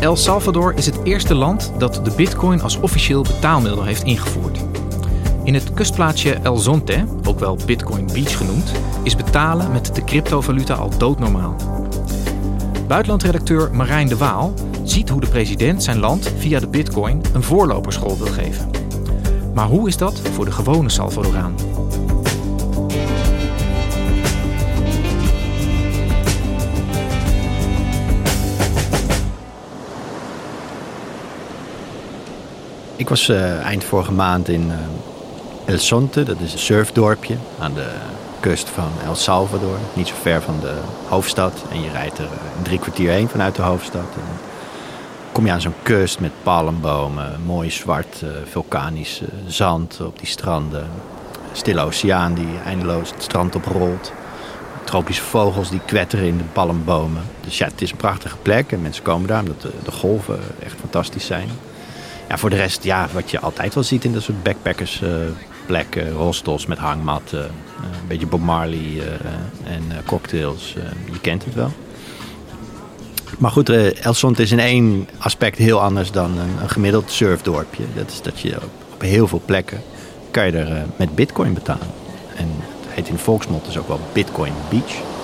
El Salvador is het eerste land dat de bitcoin als officieel betaalmiddel heeft ingevoerd. In het kustplaatsje El Zonte, ook wel Bitcoin Beach genoemd, is betalen met de cryptovaluta al doodnormaal. Buitenlandredacteur Marijn de Waal ziet hoe de president zijn land via de bitcoin een voorloperschool wil geven. Maar hoe is dat voor de gewone Salvadoraan? Ik was uh, eind vorige maand in uh, El Sonte, dat is een surfdorpje aan de kust van El Salvador. Niet zo ver van de hoofdstad. En je rijdt er in drie kwartier heen vanuit de hoofdstad. En kom je aan zo'n kust met palmbomen, mooi zwart vulkanisch zand op die stranden. Stille oceaan die eindeloos het strand oprolt. Tropische vogels die kwetteren in de palmbomen. Dus ja, het is een prachtige plek en mensen komen daar omdat de golven echt fantastisch zijn. Voor de rest, ja, wat je altijd wel ziet in dat soort backpackers uh, plekken. Hostels met hangmatten, uh, een beetje Bob en cocktails. je kent het wel. Maar goed, El Sonte is in één aspect heel anders dan een, gemiddeld surfdorpje. Dat is dat je op heel veel plekken kan je er met bitcoin betalen. En het heet in volksmond dus ook wel Bitcoin Beach.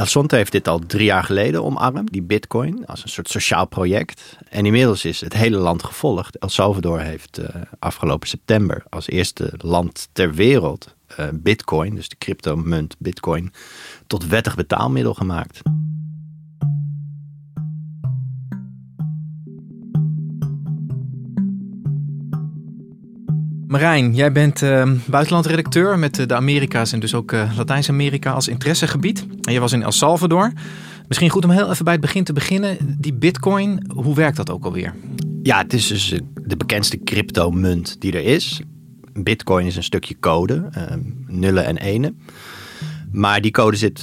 El Sonte heeft dit al drie jaar geleden omarmd, die bitcoin, als een soort sociaal project. En inmiddels is het hele land gevolgd. El Salvador heeft uh, afgelopen september als eerste land ter wereld uh, bitcoin, dus de cryptomunt bitcoin, tot wettig betaalmiddel gemaakt. Marijn, jij bent uh, buitenlandredacteur met de Amerika's en dus ook uh, Latijns-Amerika als interessegebied. En je was in El Salvador. Misschien goed om heel even bij het begin te beginnen. Die bitcoin, hoe werkt dat ook alweer? Ja, het is dus de bekendste cryptomunt die er is. Bitcoin is een stukje code, uh, nullen en enen. Maar die code zit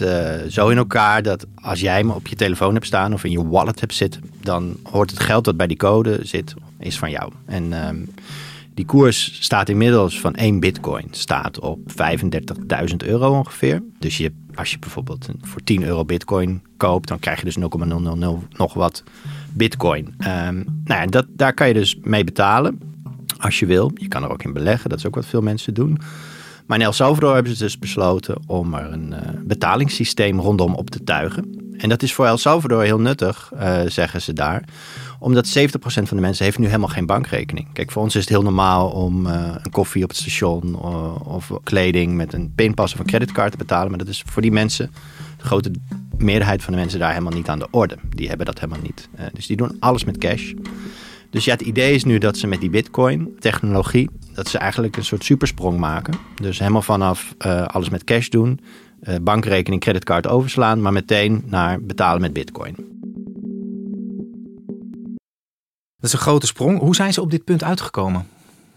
zo in elkaar dat als jij hem op je telefoon hebt staan of in je wallet hebt zitten, dan hoort het geld dat bij die code zit, is van jou. En uh, die koers staat inmiddels van 1 bitcoin staat op 35.000 euro ongeveer. Dus je, als je bijvoorbeeld voor 10 euro bitcoin koopt, dan krijg je dus 0,000 nog wat bitcoin. Um, nou ja, dat, daar kan je dus mee betalen als je wil. Je kan er ook in beleggen, dat is ook wat veel mensen doen. Maar in El Salvador hebben ze dus besloten om er een uh, betalingssysteem rondom op te tuigen. En dat is voor El Salvador heel nuttig, uh, zeggen ze daar omdat 70% van de mensen heeft nu helemaal geen bankrekening. Kijk, voor ons is het heel normaal om uh, een koffie op het station uh, of kleding met een pinpas of een creditcard te betalen. Maar dat is voor die mensen, de grote meerderheid van de mensen daar helemaal niet aan de orde. Die hebben dat helemaal niet. Uh, dus die doen alles met cash. Dus ja, het idee is nu dat ze met die bitcoin technologie, dat ze eigenlijk een soort supersprong maken. Dus helemaal vanaf alles met cash doen, bankrekening, creditcard overslaan, maar meteen naar betalen met bitcoin. Dat is een grote sprong. Hoe zijn ze op dit punt uitgekomen?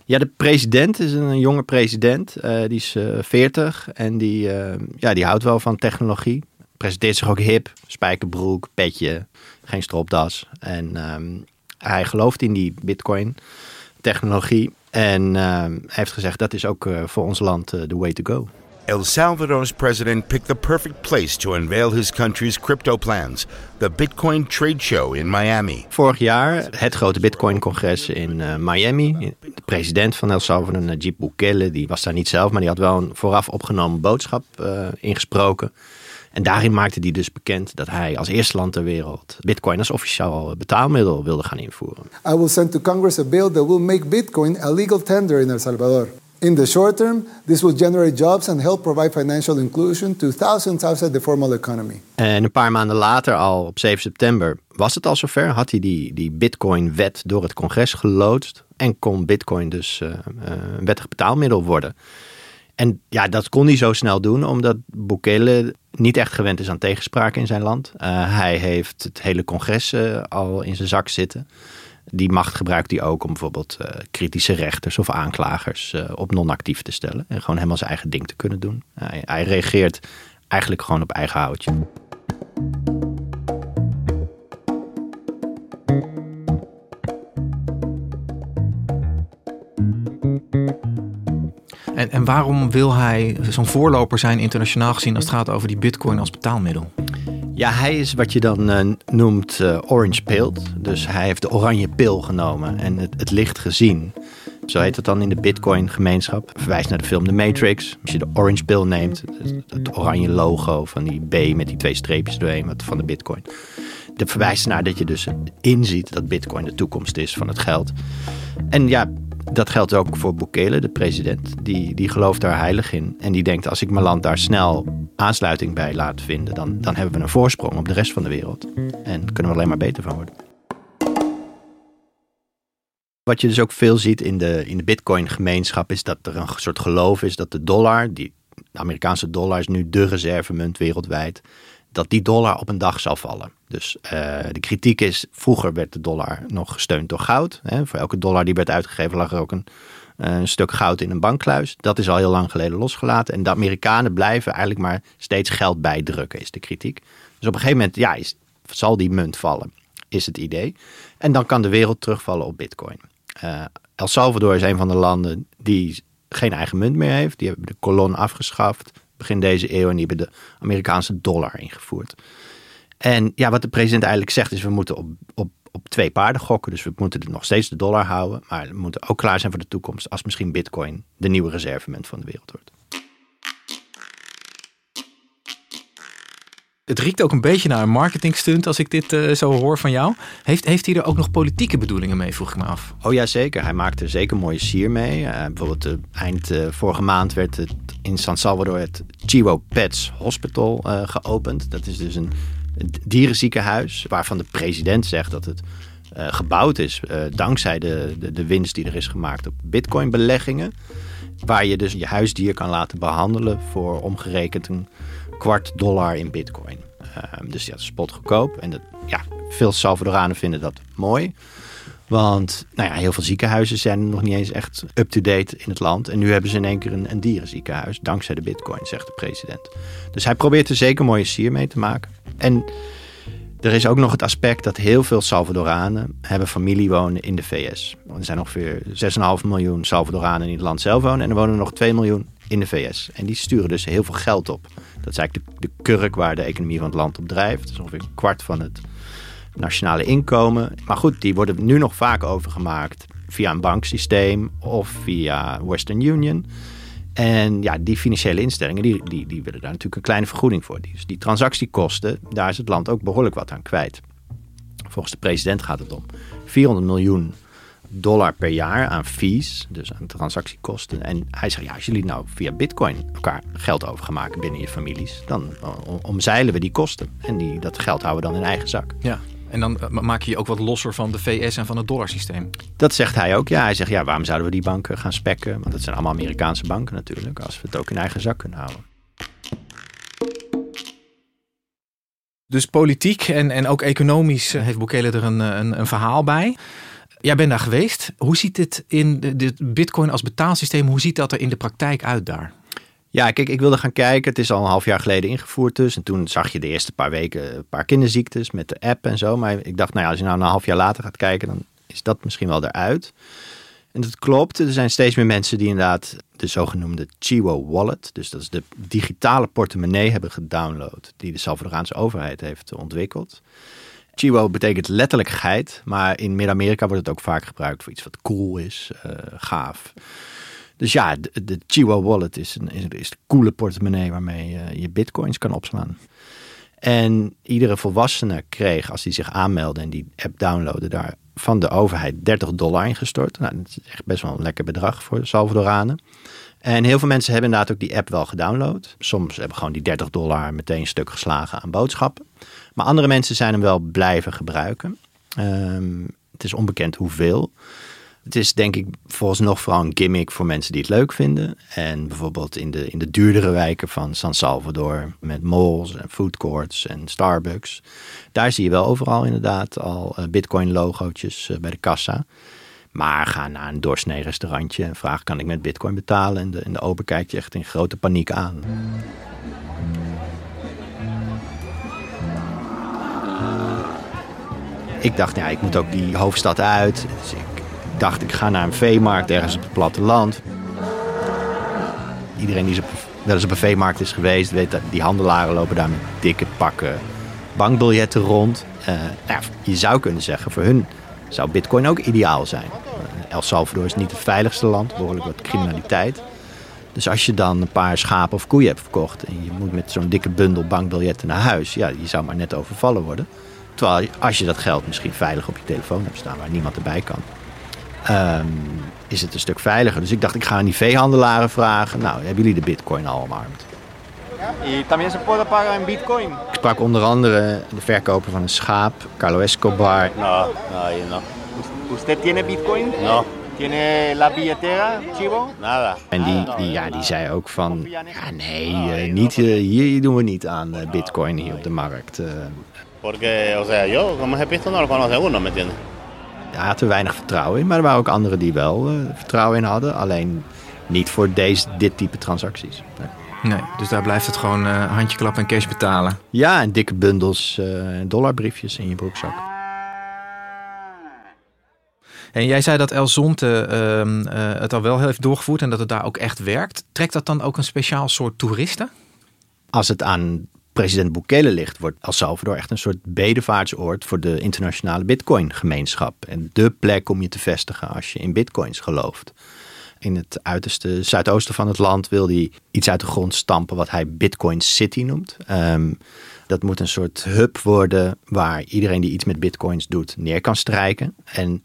Ja, de president is een jonge president. Uh, die is uh, 40 en die, uh, ja, die houdt wel van technologie. Presenteert zich ook hip. Spijkerbroek, petje, geen stropdas. En um, hij gelooft in die bitcoin technologie. En heeft gezegd dat is ook voor ons land de way to go. El Salvador's president picked the perfect place to unveil his country's crypto plans, the Bitcoin Trade Show in Miami. Vorig jaar het grote Bitcoin-congres in uh, Miami. De president van El Salvador, Najib Bukele, die was daar niet zelf, maar die had wel een vooraf opgenomen boodschap uh, ingesproken. En daarin maakte hij dus bekend dat hij als eerste land ter wereld Bitcoin als officieel betaalmiddel wilde gaan invoeren. I will send to Congress a bill that will make Bitcoin a legal tender in El Salvador. In the short term, this will generate jobs and help provide financial inclusion to thousands outside the formal economy. En een paar maanden later, al op 7 september, was het al zover. Had hij die, die Bitcoin-wet door het congres geloodst. En kon Bitcoin dus uh, uh, een wettig betaalmiddel worden. En ja, dat kon hij zo snel doen, omdat Bukele niet echt gewend is aan tegenspraak in zijn land. Uh, hij heeft het hele congres al in zijn zak zitten die macht gebruikt hij ook om bijvoorbeeld uh, kritische rechters of aanklagers uh, op non-actief te stellen. En gewoon helemaal zijn eigen ding te kunnen doen. Hij, hij reageert eigenlijk gewoon op eigen houtje. En, en waarom wil hij zo'n voorloper zijn internationaal gezien als het gaat over die bitcoin als betaalmiddel? Ja, hij is wat je dan uh, noemt uh, orange pilled. Dus hij heeft de oranje pil genomen en het, licht gezien. Zo heet het dan in de bitcoin gemeenschap. Verwijst naar de film The Matrix. Als je de orange pill neemt, het, het oranje logo van die B met die twee streepjes doorheen wat van de bitcoin. Dat verwijst naar dat je dus inziet dat bitcoin de toekomst is van het geld. En ja, dat geldt ook voor Bukele, de president. Die, die gelooft daar heilig in. En die denkt, als ik mijn land daar snel aansluiting bij laat vinden... Dan, dan hebben we een voorsprong op de rest van de wereld. En kunnen we alleen maar beter van worden. Wat je dus ook veel ziet in de, in de bitcoin-gemeenschap... is dat er een soort geloof is dat de dollar... Die, de Amerikaanse dollar is nu de reservemunt wereldwijd dat die dollar op een dag zal vallen. Dus uh, de kritiek is, vroeger werd de dollar nog gesteund door goud. Hè. Voor elke dollar die werd uitgegeven lag er ook een, een, stuk goud in een bankkluis. Dat is al heel lang geleden losgelaten. En de Amerikanen blijven eigenlijk maar steeds geld bijdrukken, is de kritiek. Dus op een gegeven moment ja, zal die munt vallen, is het idee. En dan kan de wereld terugvallen op bitcoin. Uh, El Salvador is een van de landen die geen eigen munt meer heeft. Die hebben de kolon afgeschaft begin deze eeuw en die hebben de Amerikaanse dollar ingevoerd. En ja, wat de president eigenlijk zegt is we moeten op, op, op twee paarden gokken. Dus we moeten nog steeds de dollar houden, maar we moeten ook klaar zijn voor de toekomst als misschien bitcoin de nieuwe reservement van de wereld wordt. Het riekt ook een beetje naar een marketingstunt als ik dit uh, zo hoor van jou. Heeft, heeft hij er ook nog politieke bedoelingen mee, vroeg ik me af. Oh ja, zeker. Hij maakte zeker mooie sier mee. Uh, bijvoorbeeld uh, eind vorige maand werd het in San Salvador het Chivo Pets Hospital geopend. Dat is dus een dierenziekenhuis waarvan de president zegt dat het gebouwd is dankzij de, de, de winst die er is gemaakt op bitcoin beleggingen. Waar je dus je huisdier kan laten behandelen voor omgerekend een kwart dollar in bitcoin. Uh, dus ja, dat is spotgoedkoop. En dat, ja, veel Salvadoranen vinden dat mooi. Want nou ja, heel veel ziekenhuizen zijn nog niet eens echt up-to-date in het land. En nu hebben ze in één keer een, een dierenziekenhuis, dankzij de bitcoin, zegt de president. Dus hij probeert er zeker mooie sier mee te maken. En er is ook nog het aspect dat heel veel Salvadoranen hebben familie wonen in de VS. Er zijn ongeveer 6,5 miljoen Salvadoranen in het land zelf wonen. En er wonen nog 2 miljoen in de VS. En die sturen dus heel veel geld op. Dat is eigenlijk de, de kurk waar de economie van het land op drijft. Dat is ongeveer een kwart van het nationale inkomen. Maar goed, die worden nu nog vaak overgemaakt via een banksysteem of via Western Union. En ja, die financiële instellingen die, die, die willen daar natuurlijk een kleine vergoeding voor. Dus die transactiekosten, daar is het land ook behoorlijk wat aan kwijt. Volgens de president gaat het om 400 miljoen dollar per jaar aan fees, dus aan transactiekosten. En hij zegt, ja, als jullie nou via bitcoin elkaar geld over gaan maken binnen je families, dan omzeilen we die kosten. En die, dat geld houden we dan in eigen zak. Ja. En dan maak je je ook wat losser van de VS en van het dollarsysteem. Dat zegt hij ook. Ja, hij zegt ja, waarom zouden we die banken gaan spekken? Want dat zijn allemaal Amerikaanse banken natuurlijk. Als we het ook in eigen zak kunnen houden. Dus politiek en, en ook economisch heeft Bukele er een, een, een verhaal bij. Jij bent daar geweest. Hoe ziet dit in de, Bitcoin als betaalsysteem? Hoe ziet dat er in de praktijk uit daar? Ja, kijk, ik wilde gaan kijken. Het is al een half jaar geleden ingevoerd dus. En toen zag je de eerste paar weken een paar kinderziektes met de app en zo. Maar ik dacht, nou ja, als je nou een half jaar later gaat kijken, dan is dat misschien wel eruit. En dat klopt. Er zijn steeds meer mensen die inderdaad de zogenoemde Chivo Wallet, dus dat is de digitale portemonnee, hebben gedownload. Die de Salvadoraanse overheid heeft ontwikkeld. Chivo betekent letterlijk geit, maar in Midden-Amerika wordt het ook vaak gebruikt voor iets wat cool is, uh, gaaf. Dus ja, de, de Chihuahua Wallet is een, is, is coole portemonnee waarmee je je bitcoins kan opslaan. En iedere volwassene kreeg, als die zich aanmeldde en die app downloadde, daar van de overheid 30 dollar ingestort. Nou, dat is echt best wel een lekker bedrag voor Salvadoranen. En heel veel mensen hebben inderdaad ook die app wel gedownload. Soms hebben gewoon die 30 dollar meteen stuk geslagen aan boodschappen. Maar andere mensen zijn hem wel blijven gebruiken. Ehm, het is onbekend hoeveel. Het is denk ik volgens nog vooral een gimmick voor mensen die het leuk vinden. En bijvoorbeeld in de, in de duurdere wijken van San Salvador met malls en food courts en Starbucks. Daar zie je wel overal inderdaad al uh, bitcoin logootjes uh, bij de kassa. Maar ga naar een doorsnee restaurantje en vraag kan ik met bitcoin betalen. En de, en de ober kijkt je echt in grote paniek aan. Ik dacht, ja, ik moet ook die hoofdstad uit. Dus ik dacht, ik ga naar een veemarkt ergens op het platteland. Iedereen die wel eens op een veemarkt is geweest, weet dat die handelaren lopen daar met dikke pakken bankbiljetten rond. Uh, nou, je zou kunnen zeggen, voor hun zou bitcoin ook ideaal zijn. El Salvador is niet het veiligste land, behoorlijk wat criminaliteit. Dus als je dan een paar schapen of koeien hebt verkocht en je moet met zo'n dikke bundel bankbiljetten naar huis, ja, je zou maar net overvallen worden. Terwijl als je dat geld misschien veilig op je telefoon hebt staan waar niemand erbij kan, um, is het een stuk veiliger. Dus ik dacht, ik ga aan die veehandelaren vragen. Nou, hebben jullie de bitcoin al omarmd? Y también se puede pagar en bitcoin. Ik sprak onder andere de verkoper van een schaap, Carlo Escobar. No, no, no. ¿Usted tiene bitcoin? No. ¿Tiene la billetera, Chivo? Nada. En die, die, ja, die zei ook van, ja nee, uh, niet, uh, hier doen we niet aan uh, bitcoin hier op de markt. Porque, o sea, yo como he visto no lo conoce uno, ¿me entiendes? Hij had er weinig vertrouwen in, maar er waren ook anderen die wel vertrouwen in hadden. Alleen niet voor deze, dit type transacties. Nee. Nee, dus daar blijft het gewoon uh, handjeklap en cash betalen. Ja, en dikke bundels uh, dollarbriefjes in je broekzak. En jij zei dat El Zonte uh, uh, het al wel heeft doorgevoerd en dat het daar ook echt werkt. Trekt dat dan ook een speciaal soort toeristen? Als het aan president Bukele ligt, wordt El Salvador echt een soort bedevaartsoord voor de internationale bitcoin-gemeenschap. En de plek om je te vestigen als je in bitcoins gelooft. In het uiterste zuidoosten van het land wil hij iets uit de grond stampen wat hij Bitcoin City noemt. Um, dat moet een soort hub worden waar iedereen die iets met bitcoins doet neer kan strijken. En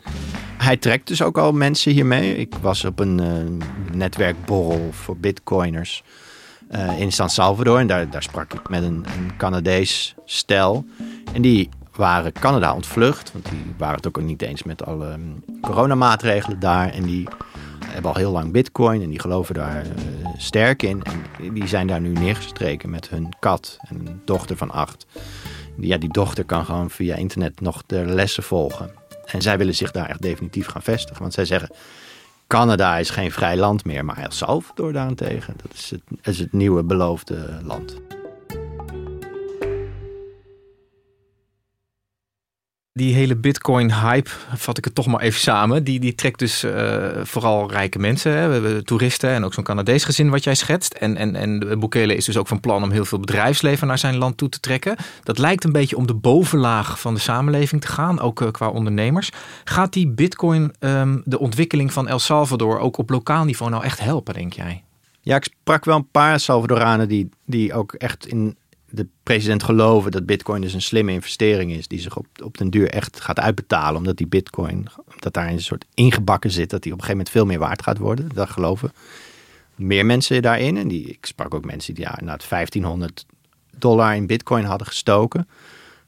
hij trekt dus ook al mensen hiermee. Ik was op een uh, netwerkborrel voor bitcoiners uh, in San Salvador. En daar, daar sprak ik met een, een Canadees stel. En die waren Canada ontvlucht. Want die waren het ook niet eens met alle um, coronamaatregelen daar. En die hebben al heel lang bitcoin en die geloven daar uh, sterk in. En die zijn daar nu neergestreken met hun kat en een dochter van acht. Ja, die dochter kan gewoon via internet nog de lessen volgen. En zij willen zich daar echt definitief gaan vestigen. Want zij zeggen, Canada is geen vrij land meer, maar El Salvador daarentegen. Dat is het, is het nieuwe beloofde land. Die hele Bitcoin-hype, vat ik het toch maar even samen, die, die trekt dus uh, vooral rijke mensen, hè. Toeristen en ook zo'n Canadees gezin wat jij schetst. En, en, en Bukele is dus ook van plan om heel veel bedrijfsleven naar zijn land toe te trekken. Dat lijkt een beetje om de bovenlaag van de samenleving te gaan, ook uh, qua ondernemers. Gaat die Bitcoin um, de ontwikkeling van El Salvador ook op lokaal niveau nou echt helpen, denk jij? Ja, ik sprak wel een paar Salvadoranen die, die ook echt in de president geloven dat bitcoin dus een slimme investering is die zich op, op den duur echt gaat uitbetalen. Omdat die bitcoin, dat daar een soort ingebakken zit, dat die op een gegeven moment veel meer waard gaat worden. Dat geloven meer mensen daarin. En die, ik sprak ook mensen die ja, na het 1500 dollar in bitcoin hadden gestoken.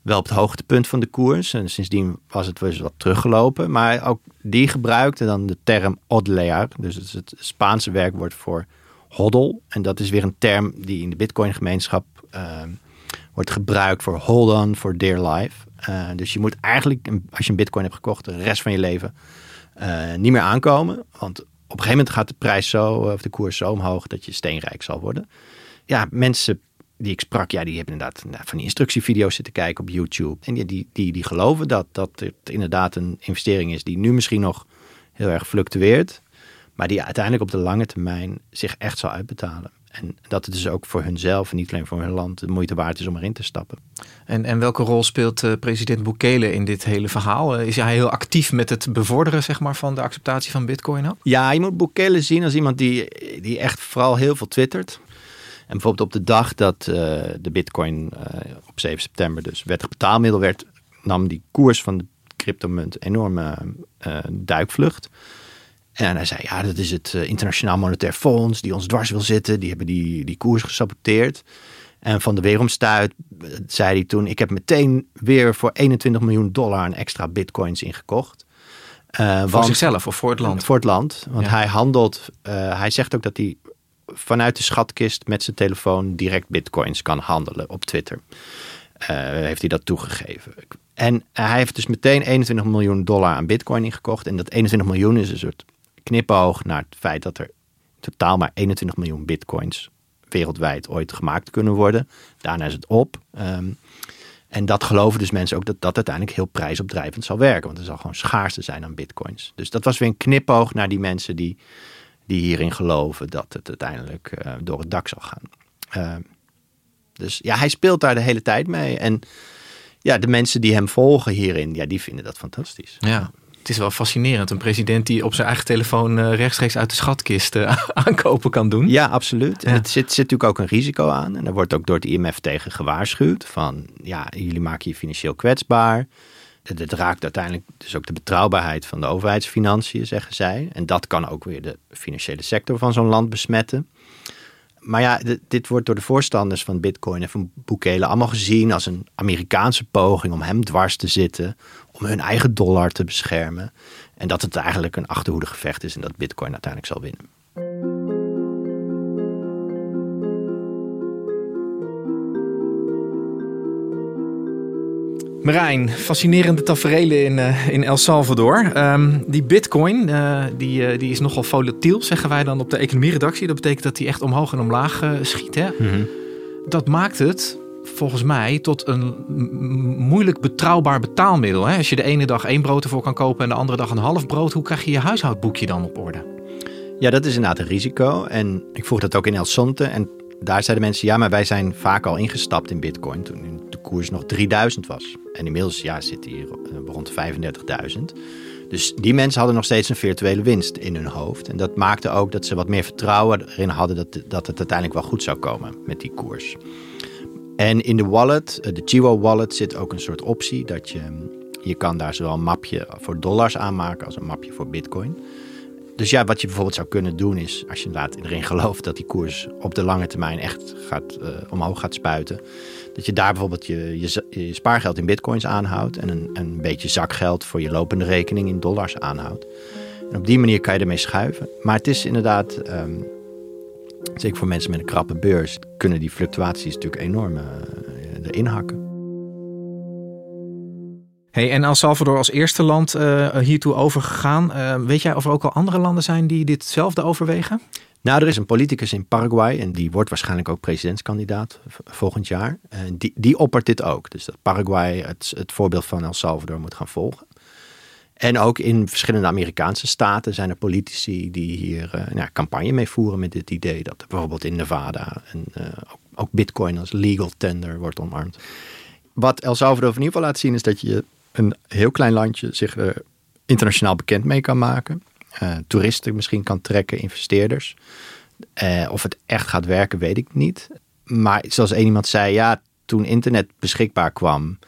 Wel op het hoogtepunt van de koers. En sindsdien was het dus wat teruggelopen. Maar ook die gebruikte dan de term hodlear. Dus het Spaanse werkwoord voor hodl. En dat is weer een term die in de bitcoin gemeenschap uh, wordt gebruikt voor hold on for dear life. Uh, dus je moet eigenlijk, als je een bitcoin hebt gekocht, de rest van je leven uh, niet meer aankomen. Want op een gegeven moment gaat de prijs zo, of de koers zo omhoog, dat je steenrijk zal worden. Ja, mensen die ik sprak, ja, die hebben inderdaad nou, van die instructievideo's zitten kijken op YouTube. En die, die, die, die geloven dat, dat het inderdaad een investering is die nu misschien nog heel erg fluctueert. Maar die uiteindelijk op de lange termijn zich echt zal uitbetalen. En dat het dus ook voor hunzelf en niet alleen voor hun land de moeite waard is om erin te stappen. En, en welke rol speelt uh, president Bukele in dit hele verhaal? Uh, is hij heel actief met het bevorderen zeg maar, van de acceptatie van bitcoin? Ook? Ja, je moet Bukele zien als iemand die, die echt vooral heel veel twittert. En bijvoorbeeld op de dag dat uh, de bitcoin op 7 september dus wettig betaalmiddel werd, nam die koers van de cryptomunt enorme uh, duikvlucht. En hij zei, ja, dat is het uh, Internationaal Monetair Fonds die ons dwars wil zitten. Die hebben die, die koers gesaboteerd. En van de weeromstuit zei hij toen, ik heb meteen weer voor 21 miljoen dollar een extra bitcoins ingekocht. Uh, voor want, zichzelf of voor het land? Voor het land. Want hij handelt, hij zegt ook dat hij vanuit de schatkist met zijn telefoon direct bitcoins kan handelen op Twitter. Uh, heeft hij dat toegegeven. En hij heeft dus meteen 21 miljoen dollar aan bitcoin ingekocht. En dat 21 miljoen is een soort knipoog naar het feit dat er totaal maar 21 miljoen bitcoins wereldwijd ooit gemaakt kunnen worden. Daarna is het op. Um, en dat geloven dus mensen ook dat dat uiteindelijk heel prijsopdrijvend zal werken. Want er zal gewoon schaarste zijn aan bitcoins. Dus dat was weer een knipoog naar die mensen die die hierin geloven dat het uiteindelijk uh, door het dak zal gaan. Uh, dus ja, hij speelt daar de hele tijd mee. En ja, de mensen die hem volgen hierin, ja, die vinden dat fantastisch. Ja. Het is wel fascinerend. Een president die op zijn eigen telefoon uh, rechtstreeks uit de schatkist aankopen kan doen. Ja, absoluut. Ja. Het zit, zit natuurlijk ook een risico aan. En daar wordt ook door het IMF tegen gewaarschuwd. Van ja, jullie maken je financieel kwetsbaar het raakt uiteindelijk dus ook de betrouwbaarheid van de overheidsfinanciën, zeggen zij. En dat kan ook weer de financiële sector van zo'n land besmetten. Maar ja, dit wordt door de voorstanders van Bitcoin en van Bukele allemaal gezien als een Amerikaanse poging om hem dwars te zitten, om hun eigen dollar te beschermen. En dat het eigenlijk een achterhoedegevecht is en dat Bitcoin uiteindelijk zal winnen. Marijn, fascinerende tafereelen in, uh, in El Salvador. Um, die bitcoin, uh, die, uh, die is nogal volatiel, zeggen wij dan op de economieredactie. Dat betekent dat die echt omhoog en omlaag schiet. Hè? Mm -hmm. Dat maakt het volgens mij tot een moeilijk betrouwbaar betaalmiddel. Hè? Als je de ene dag één brood ervoor kan kopen en de andere dag een half brood, hoe krijg je je huishoudboekje dan op orde? Ja, dat is inderdaad een risico. En ik vroeg dat ook in El Sonte. En daar zeiden mensen, ja, maar wij zijn vaak al ingestapt in bitcoin toen de koers nog 3000 was. En inmiddels ja, zit hier eh, rond 35.000. Dus die mensen hadden nog steeds een virtuele winst in hun hoofd. En dat maakte ook dat ze wat meer vertrouwen erin hadden dat, dat het uiteindelijk wel goed zou komen met die koers. En in de wallet, eh, de Chivo wallet, zit ook een soort optie dat je, je kan daar zowel een mapje voor dollars aanmaken als een mapje voor bitcoin. Dus ja, wat je bijvoorbeeld zou kunnen doen is, als je laat erin gelooft dat die koers op de lange termijn echt gaat, uh, omhoog gaat spuiten, dat je daar bijvoorbeeld je, je, spaargeld in bitcoins aanhoudt en een, een beetje zakgeld voor je lopende rekening in dollars aanhoudt. En op die manier kan je ermee schuiven. Maar het is inderdaad, um, zeker voor mensen met een krappe beurs, kunnen die fluctuaties natuurlijk enorm uh, erin hakken. Hey, en El Salvador als eerste land uh, hiertoe overgegaan. Uh, weet jij of er ook al andere landen zijn die ditzelfde overwegen? Nou, er is een politicus in Paraguay en die wordt waarschijnlijk ook presidentskandidaat volgend jaar. En die, die oppert dit ook. Dus dat Paraguay het, het voorbeeld van El Salvador moet gaan volgen. En ook in verschillende Amerikaanse staten zijn er politici die hier nou, campagne mee voeren met dit idee. Dat bijvoorbeeld in Nevada en, ook, ook bitcoin als legal tender wordt omarmd. Wat El Salvador in ieder geval laat zien is dat je een heel klein landje zich er internationaal bekend mee kan maken. Uh, toeristen misschien kan trekken, investeerders. Uh, of het echt gaat werken, weet ik niet. Maar zoals één iemand zei, ja, toen internet beschikbaar kwam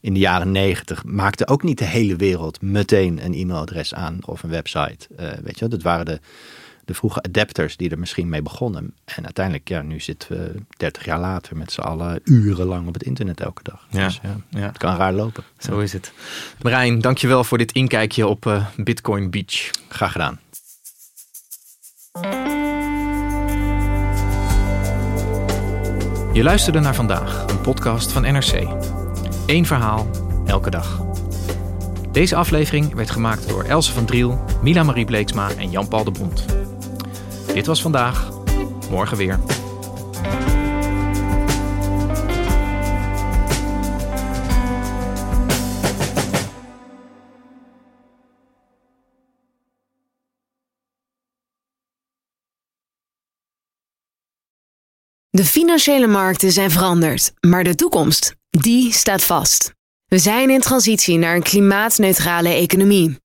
in de jaren negentig, maakte ook niet de hele wereld meteen een e-mailadres aan of een website. Weet je, dat waren de de vroege adapters die er misschien mee begonnen. En uiteindelijk, ja, nu zitten we 30 jaar later met z'n allen urenlang op het internet elke dag. Ja, dus ja, ja. het kan raar lopen. Zo is het. Marijn, dankjewel voor dit inkijkje op uh, Bitcoin Beach. Graag gedaan. Je luisterde naar vandaag, een podcast van NRC. Eén verhaal, elke dag. Deze aflevering werd gemaakt door Else van Driel, Mila Marie Bleeksma en Jan-Paul de Bond. Dit was vandaag. Morgen weer. De financiële markten zijn veranderd, maar de toekomst, die staat vast. We zijn in transitie naar een klimaatneutrale economie.